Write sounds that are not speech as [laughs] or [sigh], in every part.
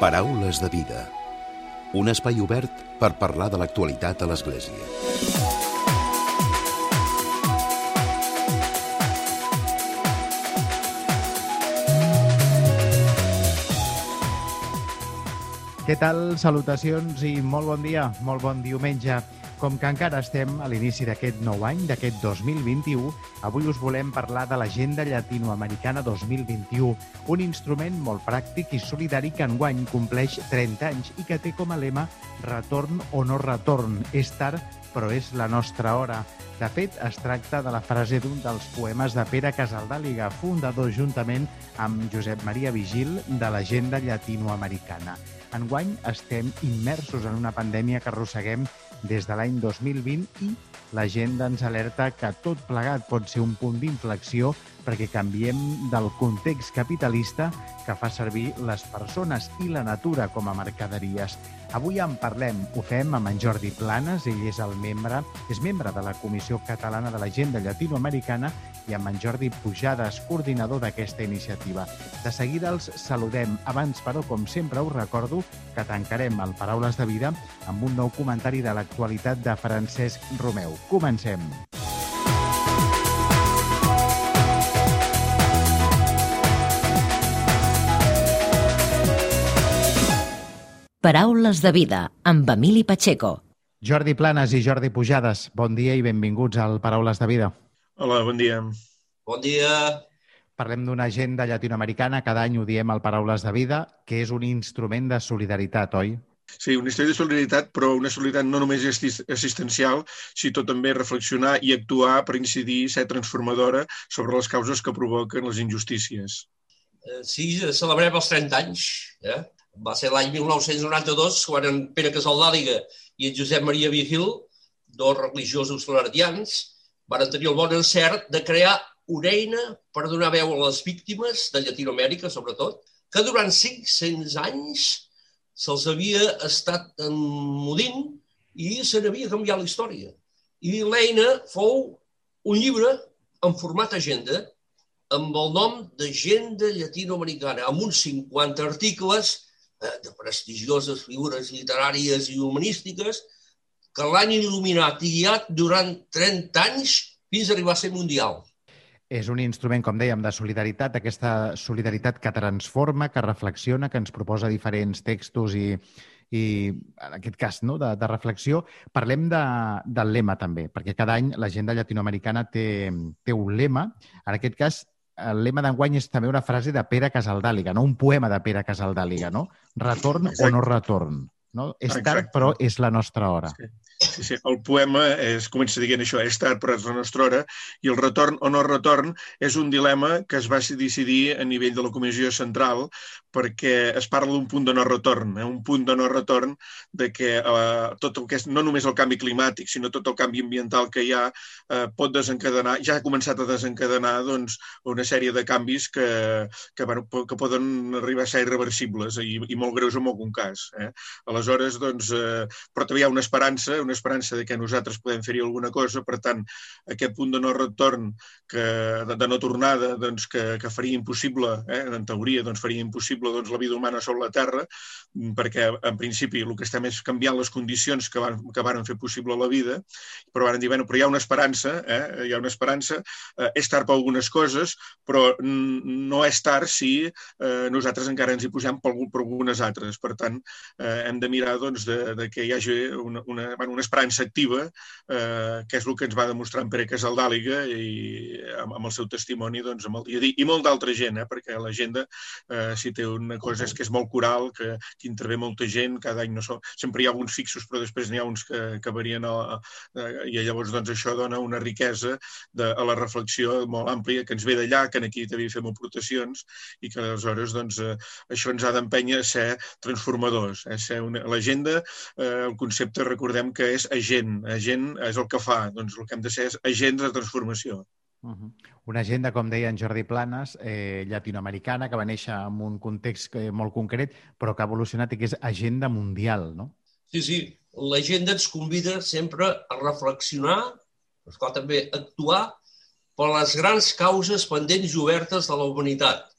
Paraules de vida. Un espai obert per parlar de l'actualitat a l'Església. Què tal? Salutacions i molt bon dia, molt bon diumenge. Com que encara estem a l'inici d'aquest nou any, d'aquest 2021, avui us volem parlar de l'Agenda Llatinoamericana 2021, un instrument molt pràctic i solidari que enguany compleix 30 anys i que té com a lema Retorn o no retorn. És tard, però és la nostra hora. De fet, es tracta de la frase d'un dels poemes de Pere Casaldàliga, fundador juntament amb Josep Maria Vigil de l'Agenda Llatinoamericana. Enguany estem immersos en una pandèmia que arrosseguem des de l'any 2020 i l'agenda ens alerta que tot plegat pot ser un punt d'inflexió perquè canviem del context capitalista que fa servir les persones i la natura com a mercaderies. Avui en parlem, ho fem amb en Jordi Planes, ell és el membre, és membre de la Comissió Catalana de l'Agenda Llatinoamericana i amb en Jordi Pujades, coordinador d'aquesta iniciativa. De seguida els saludem. Abans, però, com sempre, us recordo que tancarem el Paraules de Vida amb un nou comentari de l'actualitat de Francesc Romeu. Comencem. Paraules de vida amb Emili Pacheco. Jordi Planes i Jordi Pujades, bon dia i benvinguts al Paraules de Vida. Hola, bon dia. Bon dia. Parlem d'una agenda llatinoamericana, cada any ho diem al Paraules de Vida, que és un instrument de solidaritat, oi? Sí, una història de solidaritat, però una solidaritat no només assistencial, sinó també reflexionar i actuar per incidir, ser transformadora sobre les causes que provoquen les injustícies. Eh, sí, celebrem els 30 anys. Eh? va ser l'any 1992 quan en Pere Casaldàliga i en Josep Maria Vigil, dos religiosos clardians, van tenir el bon encert de crear una eina per donar veu a les víctimes de Llatinoamèrica, sobretot, que durant 500 anys se'ls havia estat emmudint i se n'havia canviat la història. I l'eina fou un llibre en format agenda amb el nom d'Agenda Llatinoamericana, amb uns 50 articles Eh, de prestigioses figures literàries i humanístiques que l'han il·luminat i guiat durant 30 anys fins a arribar a ser mundial. És un instrument, com dèiem, de solidaritat, aquesta solidaritat que transforma, que reflexiona, que ens proposa diferents textos i, i en aquest cas no, de, de reflexió. Parlem de, del lema també, perquè cada any l'agenda llatinoamericana té, té un lema. En aquest cas, el lema d'enguany és també una frase de Pere Casaldàliga, no? un poema de Pere Casaldàliga, no? Retorn Exacte. o no retorn. No? És tard, però és la nostra hora. Sí. Sí, sí. El poema és, comença dient això, és tard però és la nostra hora, i el retorn o no retorn és un dilema que es va decidir a nivell de la Comissió Central perquè es parla d'un punt de no retorn, eh? un punt de no retorn de que eh, tot el que és, no només el canvi climàtic, sinó tot el canvi ambiental que hi ha eh, pot desencadenar, ja ha començat a desencadenar doncs, una sèrie de canvis que, que, bueno, que poden arribar a ser irreversibles i, i molt greus en algun cas. Eh? Aleshores, doncs, eh, però també hi ha una esperança, una esperança de que nosaltres podem fer-hi alguna cosa, per tant, aquest punt de no retorn, que, de, de no tornada, doncs, que, que faria impossible, eh, en teoria, doncs, faria impossible doncs, la vida humana sobre la Terra, perquè, en principi, el que estem és canviant les condicions que van, que van fer possible la vida, però van dir, bueno, però hi ha una esperança, eh, hi ha una esperança, eh, és tard per algunes coses, però no és tard si eh, nosaltres encara ens hi posem per, per algunes altres. Per tant, eh, hem de mirar doncs, de, de que hi hagi una, una, bueno, una esperança activa, eh, que és el que ens va demostrar en Pere Casaldàliga i amb, amb el seu testimoni doncs, amb el, i, i molt d'altra gent, eh, perquè l'agenda, eh, si té una cosa és que és molt coral, que, que intervé molta gent, cada any no so, sempre hi ha alguns fixos, però després n'hi ha uns que, que varien, a, a, i llavors doncs, això dona una riquesa de, a la reflexió molt àmplia que ens ve d'allà, que aquí també fem aportacions i que aleshores doncs, eh, això ens ha d'empènyer a ser transformadors, eh, ser una, l'agenda, eh, el concepte recordem que és agent. Agent és el que fa. Doncs el que hem de ser és agents de transformació. Uh -huh. Una agenda, com deia en Jordi Planes, eh, llatinoamericana, que va néixer en un context eh, molt concret, però que ha evolucionat i que és agenda mundial, no? Sí, sí. L'agenda ens convida sempre a reflexionar, però també actuar per les grans causes pendents i obertes de la humanitat.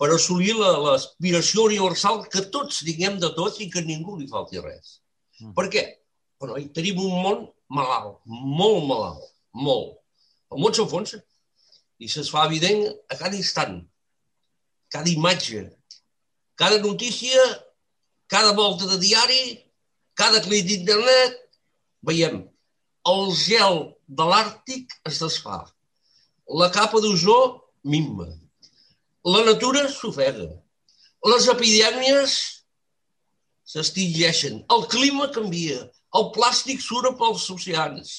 per assolir l'aspiració universal que tots diguem de tots i que ningú li falti res. Mm. Per què? Però tenim un món malalt, molt malalt, molt. El món s'enfonsa i se'ns fa evident a cada instant, cada imatge, cada notícia, cada volta de diari, cada clic d'internet, veiem el gel de l'Àrtic es desfà, la capa d'ozó minva, la natura s'ofega. Les epidèmies s'extingeixen. El clima canvia. El plàstic surt pels oceans.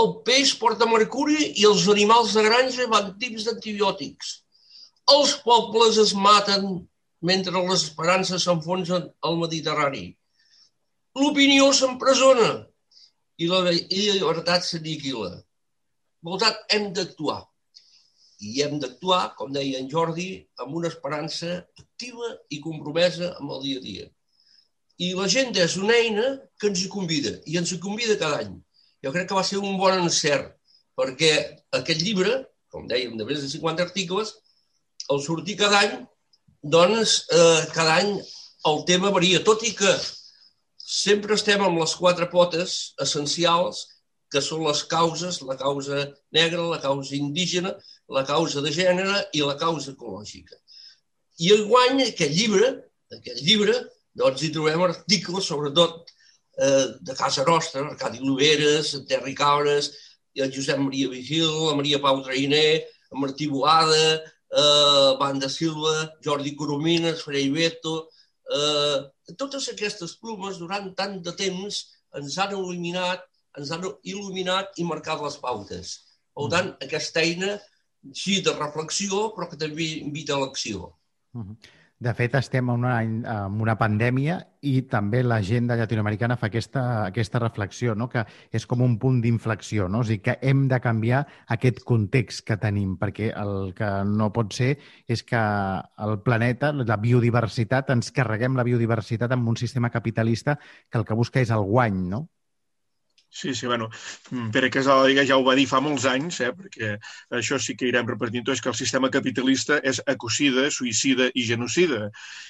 El peix porta mercuri i els animals de granja van tips d'antibiòtics. Els pobles es maten mentre les esperances s'enfonsen al Mediterrani. L'opinió s'empresona i la, la llibertat s'aniquila. Per tant, hem d'actuar i hem d'actuar, com deia en Jordi, amb una esperança activa i compromesa amb el dia a dia. I l'agenda és una eina que ens hi convida, i ens hi convida cada any. Jo crec que va ser un bon encert, perquè aquest llibre, com dèiem, de més de 50 articles, al sortir cada any, doncs eh, cada any el tema varia, tot i que sempre estem amb les quatre potes essencials, que són les causes, la causa negra, la causa indígena, la causa de gènere i la causa ecològica. I el guany, aquest llibre, aquest llibre, doncs hi trobem articles, sobretot eh, de casa nostra, Arcadi Lloberes, Terri Cabres, el Josep Maria Vigil, la Maria Pau Trainer, el Martí Boada, eh, Banda Silva, Jordi Coromines, Frei Beto... Eh, totes aquestes plumes durant tant de temps ens han il·luminat, ens han il·luminat i marcat les pautes. Per tant, aquesta eina sí, de reflexió, però que també invita a l'acció. De fet, estem en una, en una pandèmia i també l'agenda llatinoamericana fa aquesta, aquesta reflexió, no? que és com un punt d'inflexió, no? o sigui que hem de canviar aquest context que tenim, perquè el que no pot ser és que el planeta, la biodiversitat, ens carreguem la biodiversitat amb un sistema capitalista que el que busca és el guany, no? Sí, sí, bueno, mm, Pere Casal ja ho va dir fa molts anys, eh, perquè això sí que irem repetint, és que el sistema capitalista és ecocida, suïcida i genocida.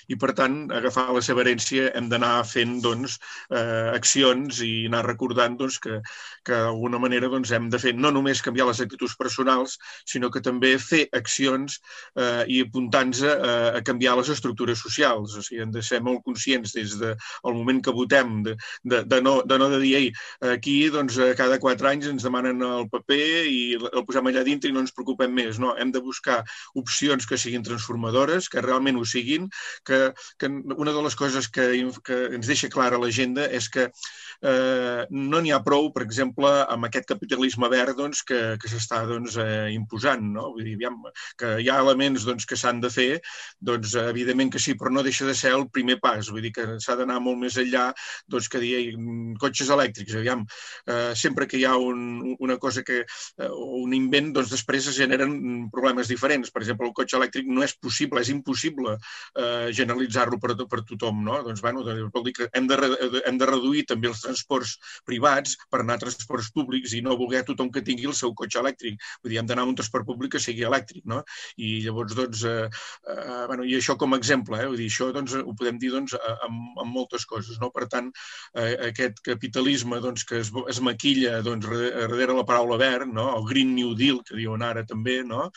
I, per tant, agafar la seva herència hem d'anar fent doncs, eh, accions i anar recordant doncs, que, que d'alguna manera doncs, hem de fer no només canviar les actituds personals, sinó que també fer accions eh, i apuntar-nos a, a canviar les estructures socials. O sigui, hem de ser molt conscients des del de, moment que votem de, de, de, no, de no de dir, ei, aquí aquí doncs, cada quatre anys ens demanen el paper i el posem allà dintre i no ens preocupem més. No, hem de buscar opcions que siguin transformadores, que realment ho siguin, que, que una de les coses que, que ens deixa clara l'agenda és que eh, no n'hi ha prou, per exemple, amb aquest capitalisme verd doncs, que, que s'està doncs, eh, imposant. No? Vull dir, aviam, que hi ha elements doncs, que s'han de fer, doncs, evidentment que sí, però no deixa de ser el primer pas. Vull dir que s'ha d'anar molt més enllà doncs, que dir cotxes elèctrics. Aviam, eh, sempre que hi ha un, una cosa que, eh, un invent, doncs després es generen problemes diferents. Per exemple, el cotxe elèctric no és possible, és impossible eh, generalitzar-lo per, per tothom. No? Doncs, bueno, vol dir que hem de, hem de reduir també els transports privats per anar a transports públics i no voler tothom que tingui el seu cotxe elèctric. Vull dir, hem d'anar a un transport públic que sigui elèctric. No? I llavors, doncs, eh, eh, bueno, i això com a exemple, eh? Vull dir, això doncs, ho podem dir doncs, amb, amb moltes coses. No? Per tant, eh, aquest capitalisme doncs, que es, es maquilla doncs, darrere la paraula verd, no? el Green New Deal, que diuen ara també, no?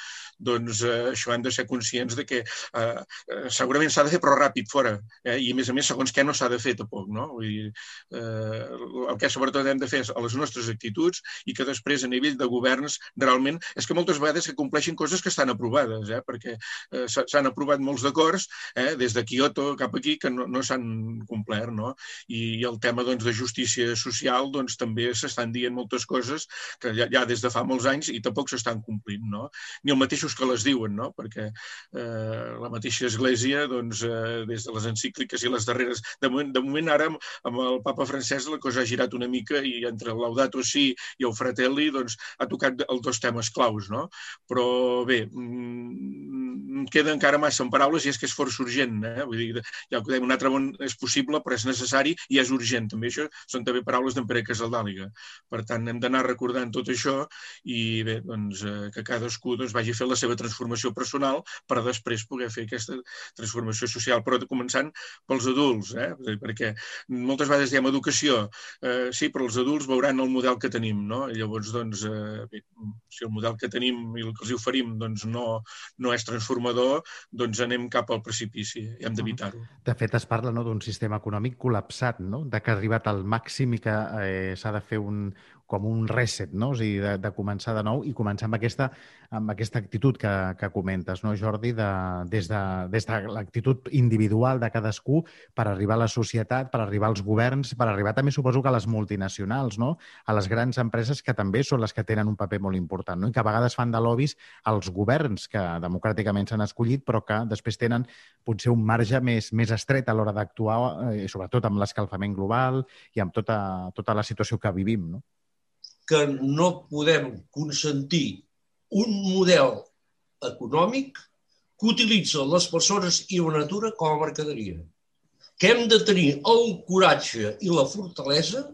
doncs eh, això hem de ser conscients de que eh, eh segurament s'ha de fer però ràpid fora, eh? i a més a més segons què no s'ha de fer tampoc. No? Vull dir, eh, el que sobretot hem de fer és a les nostres actituds i que després a nivell de governs realment és que moltes vegades que compleixin coses que estan aprovades, eh? perquè eh, s'han aprovat molts d'acords eh? des de Kyoto cap aquí que no, no s'han complert. No? I, I el tema doncs, de justícia social doncs, també s'estan dient moltes coses que ja, ja des de fa molts anys i tampoc s'estan complint, no? Ni els mateixos que les diuen, no? Perquè eh, la mateixa Església, doncs, eh, des de les encícliques i les darreres... De moment, de moment ara, amb el papa francès, la cosa ha girat una mica i entre Laudato Si i el Fratelli, doncs, ha tocat els dos temes claus, no? Però bé, mm, queda encara massa en paraules i és que és força urgent, eh? Vull dir, ja ho dèiem, un altre món és possible, però és necessari i és urgent. També això són també paraules d'en Pere Escaldàliga. Per tant, hem d'anar recordant tot això i bé, doncs, eh, que cadascú doncs, vagi fent la seva transformació personal per després poder fer aquesta transformació social, però començant pels adults, eh? perquè moltes vegades diem educació, eh, sí, però els adults veuran el model que tenim, no? Llavors, doncs, eh, bé, si el model que tenim i el que els oferim doncs, no, no és transformador, doncs anem cap al precipici i hem d'evitar-ho. De fet, es parla no, d'un sistema econòmic col·lapsat, no? de que ha arribat al màxim i que eh, s'ha de fer un, com un reset, no? o sigui, de, de començar de nou i començar amb aquesta, amb aquesta actitud que, que comentes, no, Jordi, de, des de, des de l'actitud individual de cadascú per arribar a la societat, per arribar als governs, per arribar també, suposo, que a les multinacionals, no? a les grans empreses que també són les que tenen un paper molt important no? i que a vegades fan de lobbies als governs que democràticament s'han escollit però que després tenen potser un marge més, més estret a l'hora d'actuar, eh, sobretot amb l'escalfament global i amb tota, tota la situació que vivim. No? Que no podem consentir un model econòmic que utilitza les persones i la natura com a mercaderia. Que hem de tenir el coratge i la fortalesa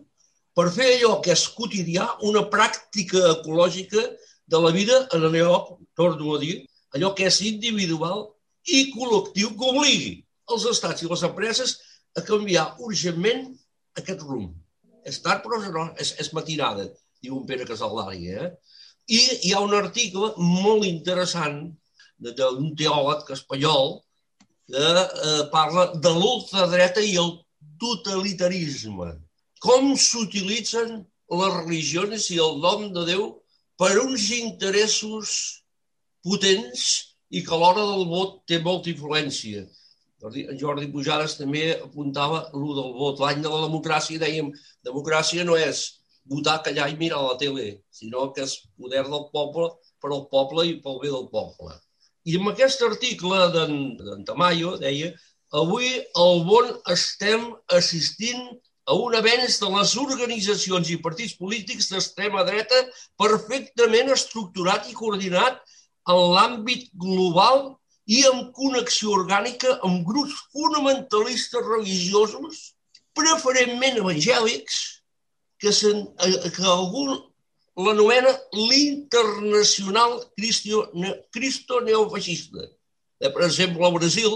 per fer allò que és quotidià, una pràctica ecològica de la vida en allò, torno a dir, allò que és individual i col·lectiu que obligui els estats i les empreses a canviar urgentment aquest rumb. És tard, però no, és, és matinada diu un Pere Casaldari. Eh? I hi ha un article molt interessant d'un teòleg espanyol que eh, parla de l'ultradreta i el totalitarisme. Com s'utilitzen les religions i el nom de Déu per uns interessos potents i que a l'hora del vot té molta influència. En Jordi Pujades també apuntava el del vot. L'any de la democràcia dèiem democràcia no és votar, callar i mirar la tele, sinó que és poder del poble per al poble i pel bé del poble. I en aquest article d'en Tamayo deia avui al món estem assistint a un avenç de les organitzacions i partits polítics d'extrema dreta perfectament estructurat i coordinat en l'àmbit global i amb connexió orgànica amb grups fonamentalistes religiosos, preferentment evangèlics, que, eh, que algú l'anomena l'internacional cristo neofeixista. Eh, per exemple, al Brasil,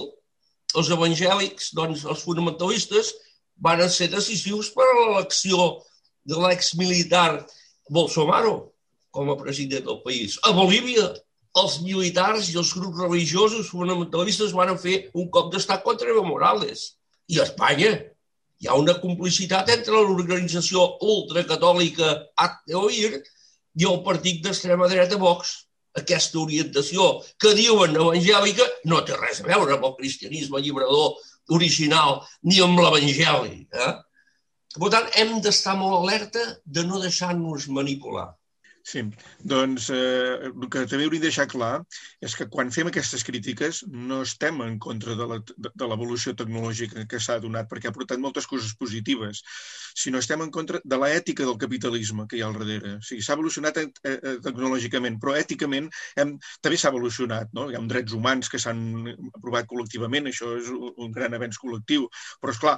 els evangèlics, doncs, els fonamentalistes, van ser decisius per a l'elecció de l'ex-militar Bolsonaro com a president del país. A Bolívia, els militars i els grups religiosos fonamentalistes van fer un cop d'estat contra Evo Morales. I a Espanya, hi ha una complicitat entre l'organització ultracatòlica Acteoir i el partit d'extrema dreta Vox. Aquesta orientació que diuen evangèlica no té res a veure amb el cristianisme llibrador original ni amb l'evangeli. Eh? Per tant, hem d'estar molt alerta de no deixar-nos manipular. Sí, doncs eh, el que també hauríem de deixar clar és que quan fem aquestes crítiques no estem en contra de l'evolució tecnològica que s'ha donat perquè ha portat moltes coses positives, sinó estem en contra de l'ètica del capitalisme que hi ha al darrere. O sigui, s'ha evolucionat eh, eh, tecnològicament, però èticament hem, també s'ha evolucionat. No? Hi ha drets humans que s'han aprovat col·lectivament, això és un gran avenç col·lectiu, però, és clar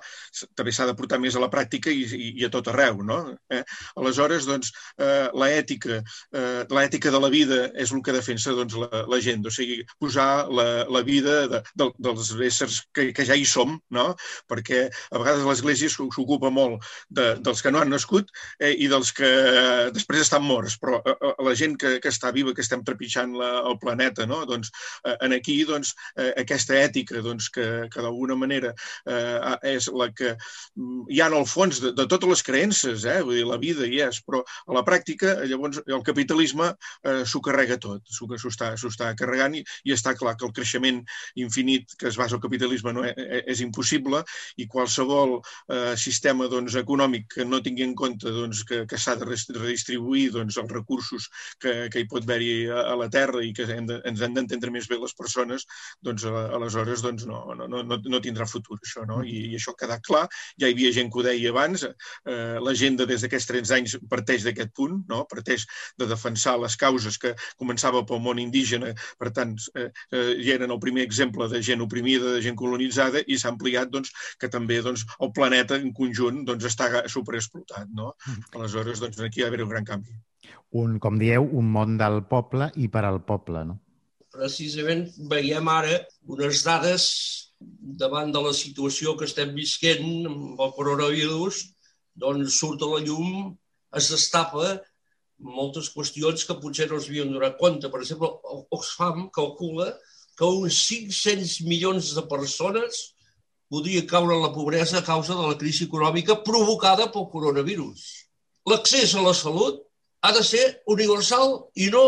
també s'ha de portar més a la pràctica i, i, i a tot arreu. No? Eh? Aleshores, doncs, eh, l'ètica eh, l'ètica de la vida és el que defensa doncs, la, la gent, o sigui, posar la, la vida de, de, dels éssers que, que ja hi som, no? perquè a vegades l'Església s'ocupa molt de, dels que no han nascut eh, i dels que eh, després estan morts, però eh, eh, la gent que, que està viva, que estem trepitjant la, el planeta, no? doncs, eh, en aquí doncs, aquesta ètica doncs, que, que d'alguna manera eh, és la que mm, hi ha en el fons de, de totes les creences, eh? Vull dir, la vida hi és, però a la pràctica llavors el capitalisme eh, s'ho carrega tot, s'ho està, està carregant i, i està clar que el creixement infinit que es basa al capitalisme no és, és impossible i qualsevol eh, sistema doncs, econòmic que no tingui en compte doncs, que, que s'ha de redistribuir doncs, els recursos que, que hi pot haver-hi a, a la Terra i que hem de, ens han d'entendre més bé les persones, doncs aleshores doncs, no, no, no, no tindrà futur això. No? I, I això ha quedat clar, ja hi havia gent que ho deia abans, eh, l'agenda des d'aquests 30 anys parteix d'aquest punt, no? parteix de defensar les causes que començava pel món indígena, per tant, eh, eh, ja eren el primer exemple de gent oprimida, de gent colonitzada, i s'ha ampliat doncs, que també doncs, el planeta en conjunt doncs, està superexplotat. No? Mm. Aleshores, doncs, aquí hi ha d'haver un gran canvi. Un, com dieu, un món del poble i per al poble, no? Precisament veiem ara unes dades davant de la situació que estem visquent amb el coronavirus, doncs surt a la llum, es destapa moltes qüestions que potser no es havien donat compte. Per exemple, Oxfam calcula que uns 500 milions de persones podria caure en la pobresa a causa de la crisi econòmica provocada pel coronavirus. L'accés a la salut ha de ser universal i no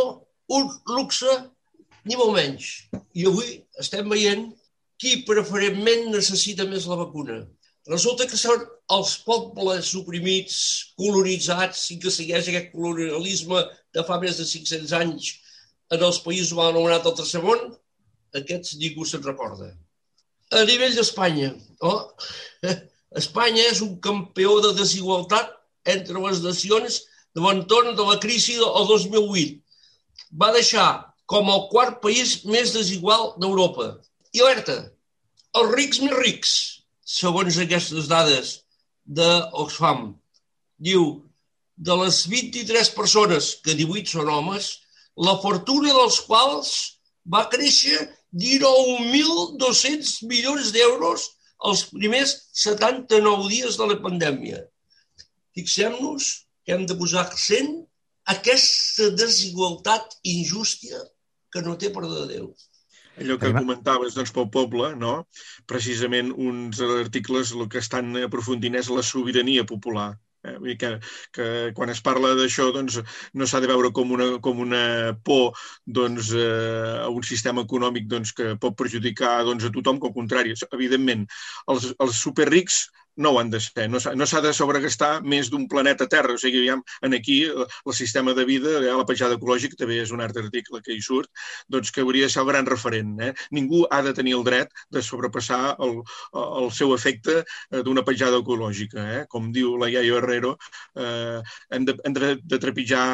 un luxe ni molt menys. I avui estem veient qui preferentment necessita més la vacuna. Resulta que són els pobles oprimits, colonitzats i que segueix aquest colonialisme de fa més de 500 anys en els països mal anomenat el tercer món, aquests ningú se'n recorda. A nivell d'Espanya, oh, [laughs] Espanya és un campió de desigualtat entre les nacions de l'entorn de la crisi del 2008. Va deixar com el quart país més desigual d'Europa. I alerta, els rics més rics, segons aquestes dades d'Oxfam, diu, de les 23 persones, que 18 són homes, la fortuna dels quals va créixer 19.200 milions d'euros els primers 79 dies de la pandèmia. Fixem-nos que hem de posar accent aquesta desigualtat injústia que no té perdó de Déu allò que comentaves doncs, pel poble, no? precisament uns articles el que estan aprofundint és la sobirania popular. Eh? Vull dir que, que quan es parla d'això doncs, no s'ha de veure com una, com una por doncs, eh, a un sistema econòmic doncs, que pot perjudicar doncs, a tothom, que al contrari, evidentment, els, els superrics no ho han de ser. No s'ha de sobregastar més d'un planeta Terra. O sigui, aviam, en aquí el sistema de vida, eh, la petjada ecològica, també és un altre article que hi surt, doncs que hauria de ser el gran referent. Eh? Ningú ha de tenir el dret de sobrepassar el, el seu efecte eh, d'una petjada ecològica. Eh? Com diu la Iaio Herrero, eh, hem, de, hem de, de trepitjar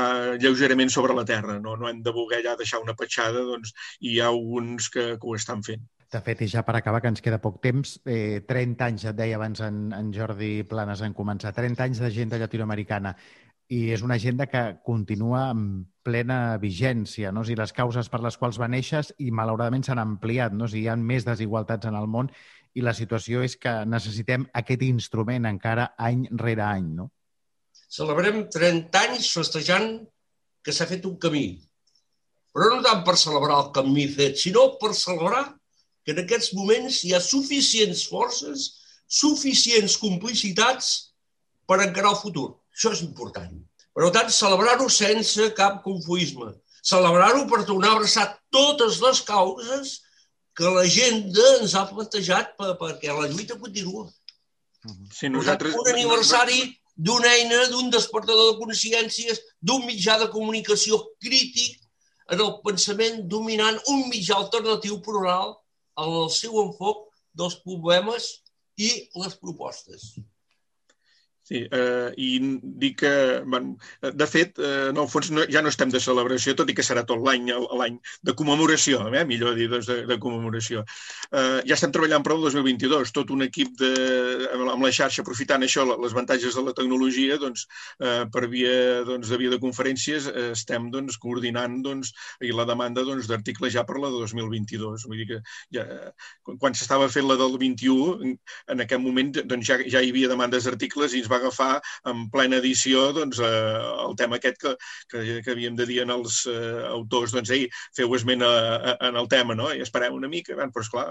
lleugerament sobre la Terra, no, no hem de voler ja deixar una petjada, doncs, i hi ha alguns que, que ho estan fent. De fet, i ja per acabar, que ens queda poc temps, eh, 30 anys, et deia abans en, en Jordi Planes en començar, 30 anys d'agenda llatinoamericana i és una agenda que continua amb plena vigència, no? O sigui, les causes per les quals va néixer i malauradament s'han ampliat, no? O sigui, hi ha més desigualtats en el món i la situació és que necessitem aquest instrument encara any rere any, no? Celebrem 30 anys festejant que s'ha fet un camí, però no tant per celebrar el camí fet, sinó per celebrar que en aquests moments hi ha suficients forces, suficients complicitats per encarar el futur. Això és important. Per tant, celebrar-ho sense cap confuisme. Celebrar-ho per tornar a abraçar totes les causes que la gent ens ha plantejat perquè la lluita continua. Sí, nosaltres... Un aniversari d'una eina, d'un despertador de consciències, d'un mitjà de comunicació crític en el pensament dominant, un mitjà alternatiu plural el seu enfoc dels problemes i les propostes. Sí, eh, i dic que, bueno, de fet, eh, en el fons no, ja no estem de celebració, tot i que serà tot l'any l'any de commemoració, eh, millor dir, doncs, de, de commemoració. Eh, ja estem treballant per el 2022, tot un equip de, amb la xarxa, aprofitant això, les avantatges de la tecnologia, doncs, eh, per via doncs, de via de conferències, eh, estem doncs, coordinant doncs, i la demanda d'articles doncs, ja per la de 2022. Vull dir que ja, quan s'estava fent la del 21, en, en aquest moment doncs, ja, ja hi havia demandes d'articles i ens va agafar en plena edició doncs, eh, el tema aquest que, que, que havíem de dir en els eh, autors, doncs, ei, feu esment a, a, en el tema, no? I esperem una mica, ben, però esclar,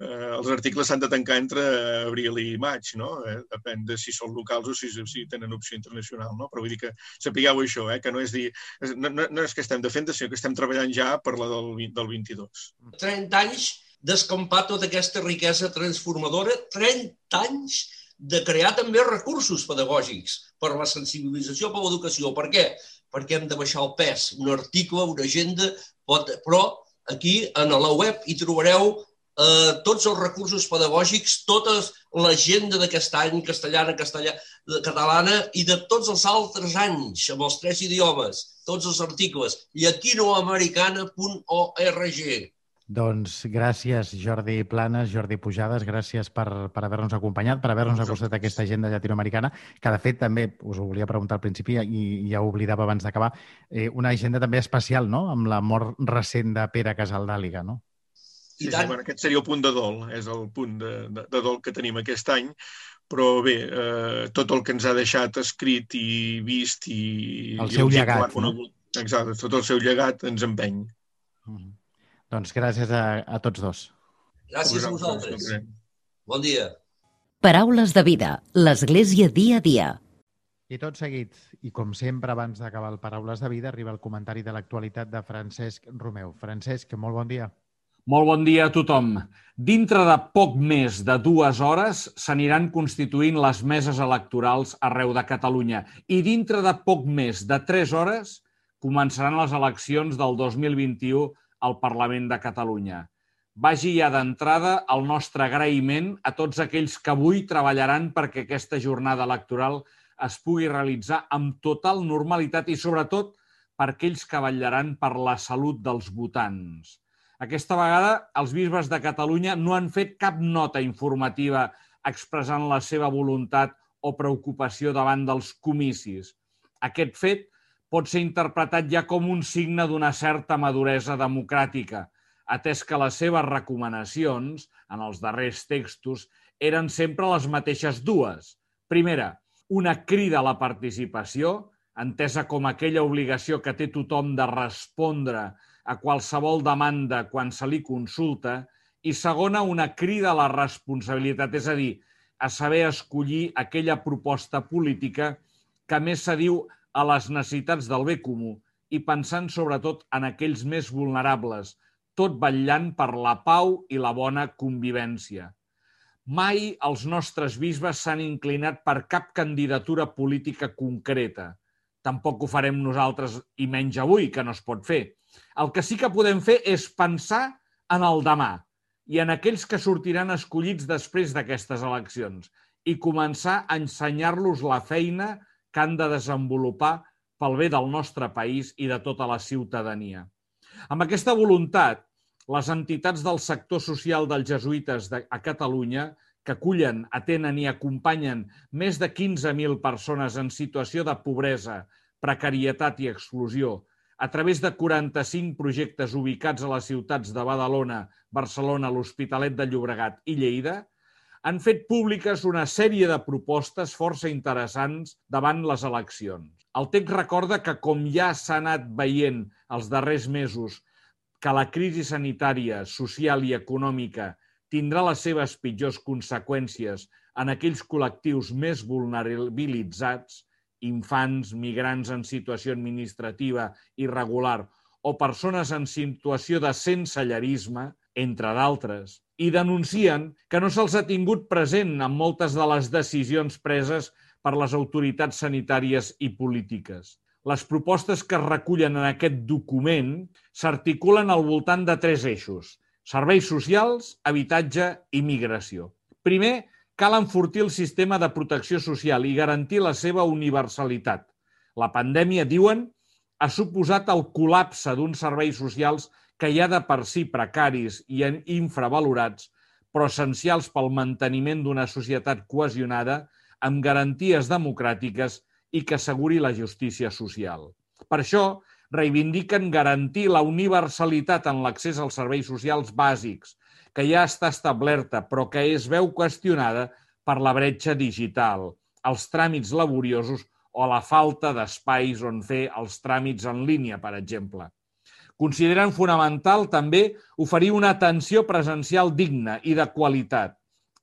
eh, els articles s'han de tancar entre abril i maig, no? Eh, depèn de si són locals o si, si tenen opció internacional, no? Però vull dir que sapigueu això, eh, que no és dir, no, no, és que estem de sinó que estem treballant ja per la del, del 22. 30 anys d'escampar tota aquesta riquesa transformadora, 30 anys de crear també recursos pedagògics per la sensibilització per l'educació. Per què? Perquè hem de baixar el pes. Un article, una agenda, pot... però aquí en la web hi trobareu eh, tots els recursos pedagògics, tota l'agenda d'aquest any, castellana, castellà, catalana i de tots els altres anys, amb els tres idiomes. tots els articles, llatinoamericana.org. Doncs gràcies, Jordi Planes, Jordi Pujades, gràcies per, per haver-nos acompanyat, per haver-nos acostat a aquesta agenda llatinoamericana, que de fet també, us ho volia preguntar al principi i ja ho oblidava abans d'acabar, eh, una agenda també especial, no?, amb la mort recent de Pere Casaldàliga, no? Sí, sí, bueno, aquest seria el punt de dol, és el punt de, de, de dol que tenim aquest any, però bé, eh, tot el que ens ha deixat escrit i vist i... El seu i llegat, no? Exacte, tot el seu llegat ens empeny. Mm -hmm. Doncs gràcies a, a tots dos. Gràcies a vosaltres. Bon dia. Paraules de vida. L'Església dia a dia. I tot seguit, i com sempre abans d'acabar el Paraules de Vida, arriba el comentari de l'actualitat de Francesc Romeu. Francesc, molt bon dia. Molt bon dia a tothom. Dintre de poc més de dues hores s'aniran constituint les meses electorals arreu de Catalunya i dintre de poc més de tres hores començaran les eleccions del 2021 al Parlament de Catalunya. Vagi ja d'entrada el nostre agraïment a tots aquells que avui treballaran perquè aquesta jornada electoral es pugui realitzar amb total normalitat i, sobretot, per aquells que vetllaran per la salut dels votants. Aquesta vegada, els bisbes de Catalunya no han fet cap nota informativa expressant la seva voluntat o preocupació davant dels comicis. Aquest fet pot ser interpretat ja com un signe d'una certa maduresa democràtica, atès que les seves recomanacions, en els darrers textos, eren sempre les mateixes dues. Primera, una crida a la participació, entesa com aquella obligació que té tothom de respondre a qualsevol demanda quan se li consulta, i segona, una crida a la responsabilitat, és a dir, a saber escollir aquella proposta política que més se diu a les necessitats del bé comú i pensant sobretot en aquells més vulnerables, tot vetllant per la pau i la bona convivència. Mai els nostres bisbes s'han inclinat per cap candidatura política concreta. Tampoc ho farem nosaltres i menys avui, que no es pot fer. El que sí que podem fer és pensar en el demà i en aquells que sortiran escollits després d'aquestes eleccions i començar a ensenyar-los la feina que han de desenvolupar pel bé del nostre país i de tota la ciutadania. Amb aquesta voluntat, les entitats del sector social dels jesuïtes de, a Catalunya, que acullen, atenen i acompanyen més de 15.000 persones en situació de pobresa, precarietat i exclusió, a través de 45 projectes ubicats a les ciutats de Badalona, Barcelona, l'Hospitalet de Llobregat i Lleida, han fet públiques una sèrie de propostes força interessants davant les eleccions. El text recorda que, com ja s'ha anat veient els darrers mesos, que la crisi sanitària, social i econòmica tindrà les seves pitjors conseqüències en aquells col·lectius més vulnerabilitzats, infants, migrants en situació administrativa irregular o persones en situació de sensellerisme, entre d'altres, i denuncien que no se'ls ha tingut present en moltes de les decisions preses per les autoritats sanitàries i polítiques. Les propostes que es recullen en aquest document s'articulen al voltant de tres eixos. Serveis socials, habitatge i migració. Primer, cal enfortir el sistema de protecció social i garantir la seva universalitat. La pandèmia, diuen, ha suposat el col·lapse d'uns serveis socials que ha de per si precaris i infravalorats, però essencials pel manteniment d'una societat cohesionada amb garanties democràtiques i que asseguri la justícia social. Per això, reivindiquen garantir la universalitat en l'accés als serveis socials bàsics, que ja està establerta però que es veu qüestionada per la bretxa digital, els tràmits laboriosos o la falta d'espais on fer els tràmits en línia, per exemple. Consideren fonamental també oferir una atenció presencial digna i de qualitat,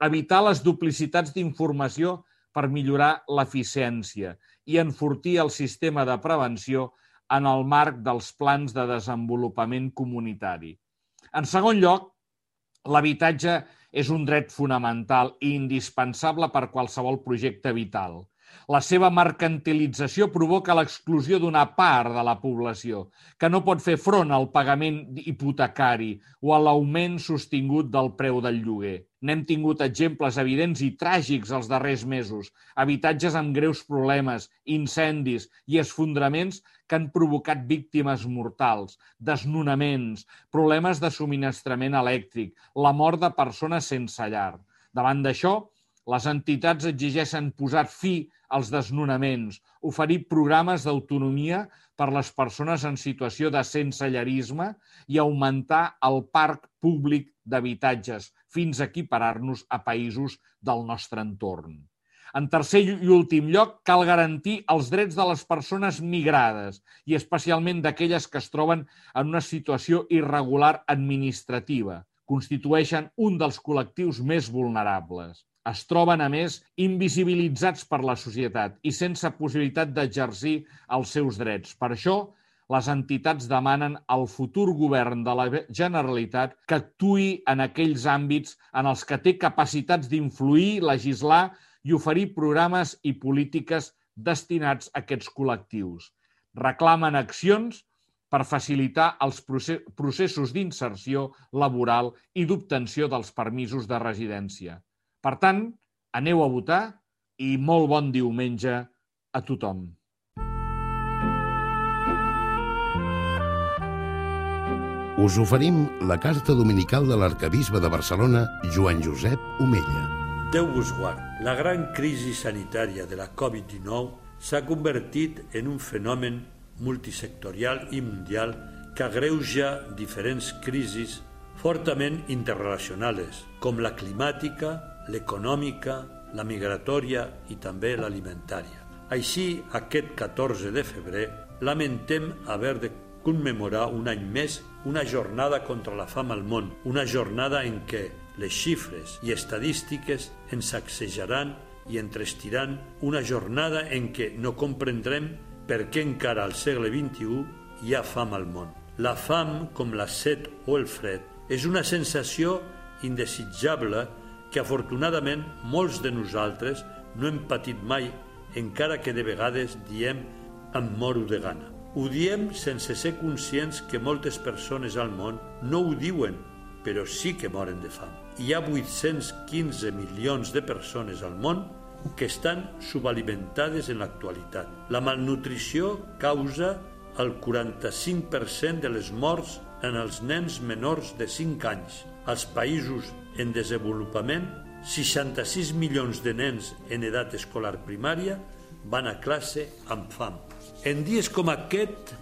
evitar les duplicitats d'informació per millorar l'eficiència i enfortir el sistema de prevenció en el marc dels plans de desenvolupament comunitari. En segon lloc, l'habitatge és un dret fonamental i indispensable per qualsevol projecte vital. La seva mercantilització provoca l'exclusió d'una part de la població, que no pot fer front al pagament hipotecari o a l'augment sostingut del preu del lloguer. N'hem tingut exemples evidents i tràgics els darrers mesos. Habitatges amb greus problemes, incendis i esfondraments que han provocat víctimes mortals, desnonaments, problemes de subministrament elèctric, la mort de persones sense llar. Davant d'això, les entitats exigeixen posar fi als desnonaments, oferir programes d'autonomia per les persones en situació de sensellarisme i augmentar el parc públic d'habitatges fins a equiparar-nos a països del nostre entorn. En tercer i últim lloc, cal garantir els drets de les persones migrades i especialment d'aquelles que es troben en una situació irregular administrativa. Constitueixen un dels col·lectius més vulnerables es troben, a més, invisibilitzats per la societat i sense possibilitat d'exercir els seus drets. Per això, les entitats demanen al futur govern de la Generalitat que actui en aquells àmbits en els que té capacitats d'influir, legislar i oferir programes i polítiques destinats a aquests col·lectius. Reclamen accions per facilitar els processos d'inserció laboral i d'obtenció dels permisos de residència. Per tant, aneu a votar i molt bon diumenge a tothom. Us oferim la carta dominical de l'arcabisbe de Barcelona, Joan Josep Omella. Déu vos guard. La gran crisi sanitària de la Covid-19 s'ha convertit en un fenomen multisectorial i mundial que agreuja diferents crisis fortament interrelacionades, com la climàtica, l'econòmica, la migratòria i també l'alimentària. Així, aquest 14 de febrer, lamentem haver de commemorar un any més una jornada contra la fam al món, una jornada en què les xifres i estadístiques ens sacsejaran i entrestiran, una jornada en què no comprendrem per què encara al segle XXI hi ha fam al món. La fam, com la set o el fred, és una sensació indesitjable que afortunadament molts de nosaltres no hem patit mai, encara que de vegades diem em moro de gana. Ho diem sense ser conscients que moltes persones al món no ho diuen, però sí que moren de fam. Hi ha 815 milions de persones al món que estan subalimentades en l'actualitat. La malnutrició causa el 45% de les morts en els nens menors de 5 anys. Als països en desenvolupament, 66 milions de nens en edat escolar primària van a classe amb fam. En dies com aquest,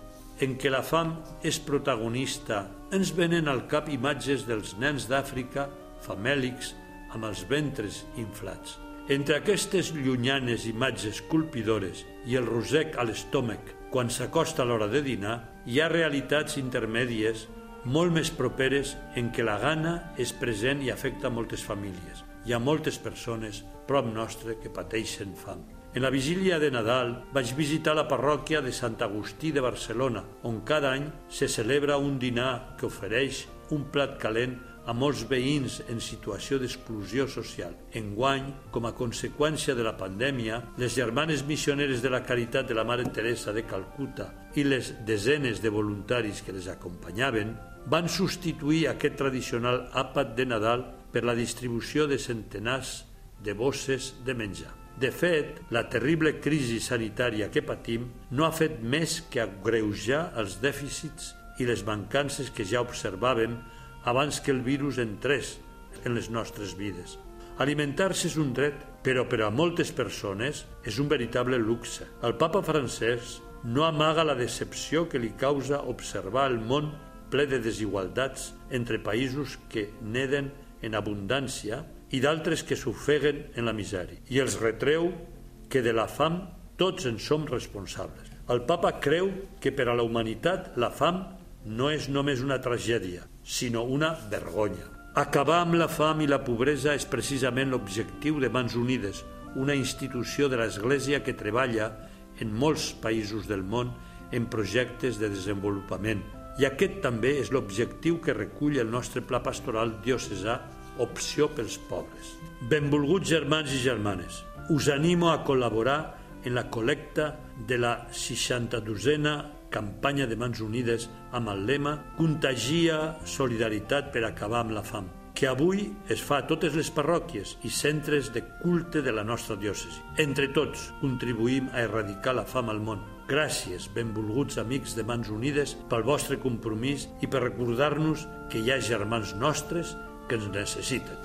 en què la fam és protagonista, ens venen al cap imatges dels nens d'Àfrica famèlics amb els ventres inflats. Entre aquestes llunyanes imatges colpidores i el rosec a l'estómac quan s'acosta l'hora de dinar, hi ha realitats intermèdies molt més properes en què la gana és present i afecta moltes famílies. Hi ha moltes persones prop nostre que pateixen fam. En la vigília de Nadal vaig visitar la parròquia de Sant Agustí de Barcelona, on cada any se celebra un dinar que ofereix un plat calent a molts veïns en situació d'exclusió social. Enguany, com a conseqüència de la pandèmia, les germanes missioneres de la Caritat de la Mare Teresa de Calcuta i les desenes de voluntaris que les acompanyaven van substituir aquest tradicional àpat de Nadal per la distribució de centenars de bosses de menjar. De fet, la terrible crisi sanitària que patim no ha fet més que agreujar els dèficits i les mancances que ja observàvem abans que el virus entrés en les nostres vides. Alimentar-se és un dret, però per a moltes persones és un veritable luxe. El papa francès no amaga la decepció que li causa observar el món ple de desigualtats entre països que neden en abundància i d'altres que s'ofeguen en la misèria. I els retreu que de la fam tots en som responsables. El papa creu que per a la humanitat la fam no és només una tragèdia, sinó una vergonya. Acabar amb la fam i la pobresa és precisament l'objectiu de Mans Unides, una institució de l'Església que treballa en molts països del món en projectes de desenvolupament i aquest també és l'objectiu que recull el nostre pla pastoral diocesà Opció pels pobres. Benvolguts germans i germanes, us animo a col·laborar en la col·lecta de la 62a campanya de Mans Unides amb el lema Contagia solidaritat per acabar amb la fam que avui es fa a totes les parròquies i centres de culte de la nostra diòcesi. Entre tots contribuïm a erradicar la fam al món. Gràcies, benvolguts amics de Mans Unides, pel vostre compromís i per recordar-nos que hi ha germans nostres que ens necessiten.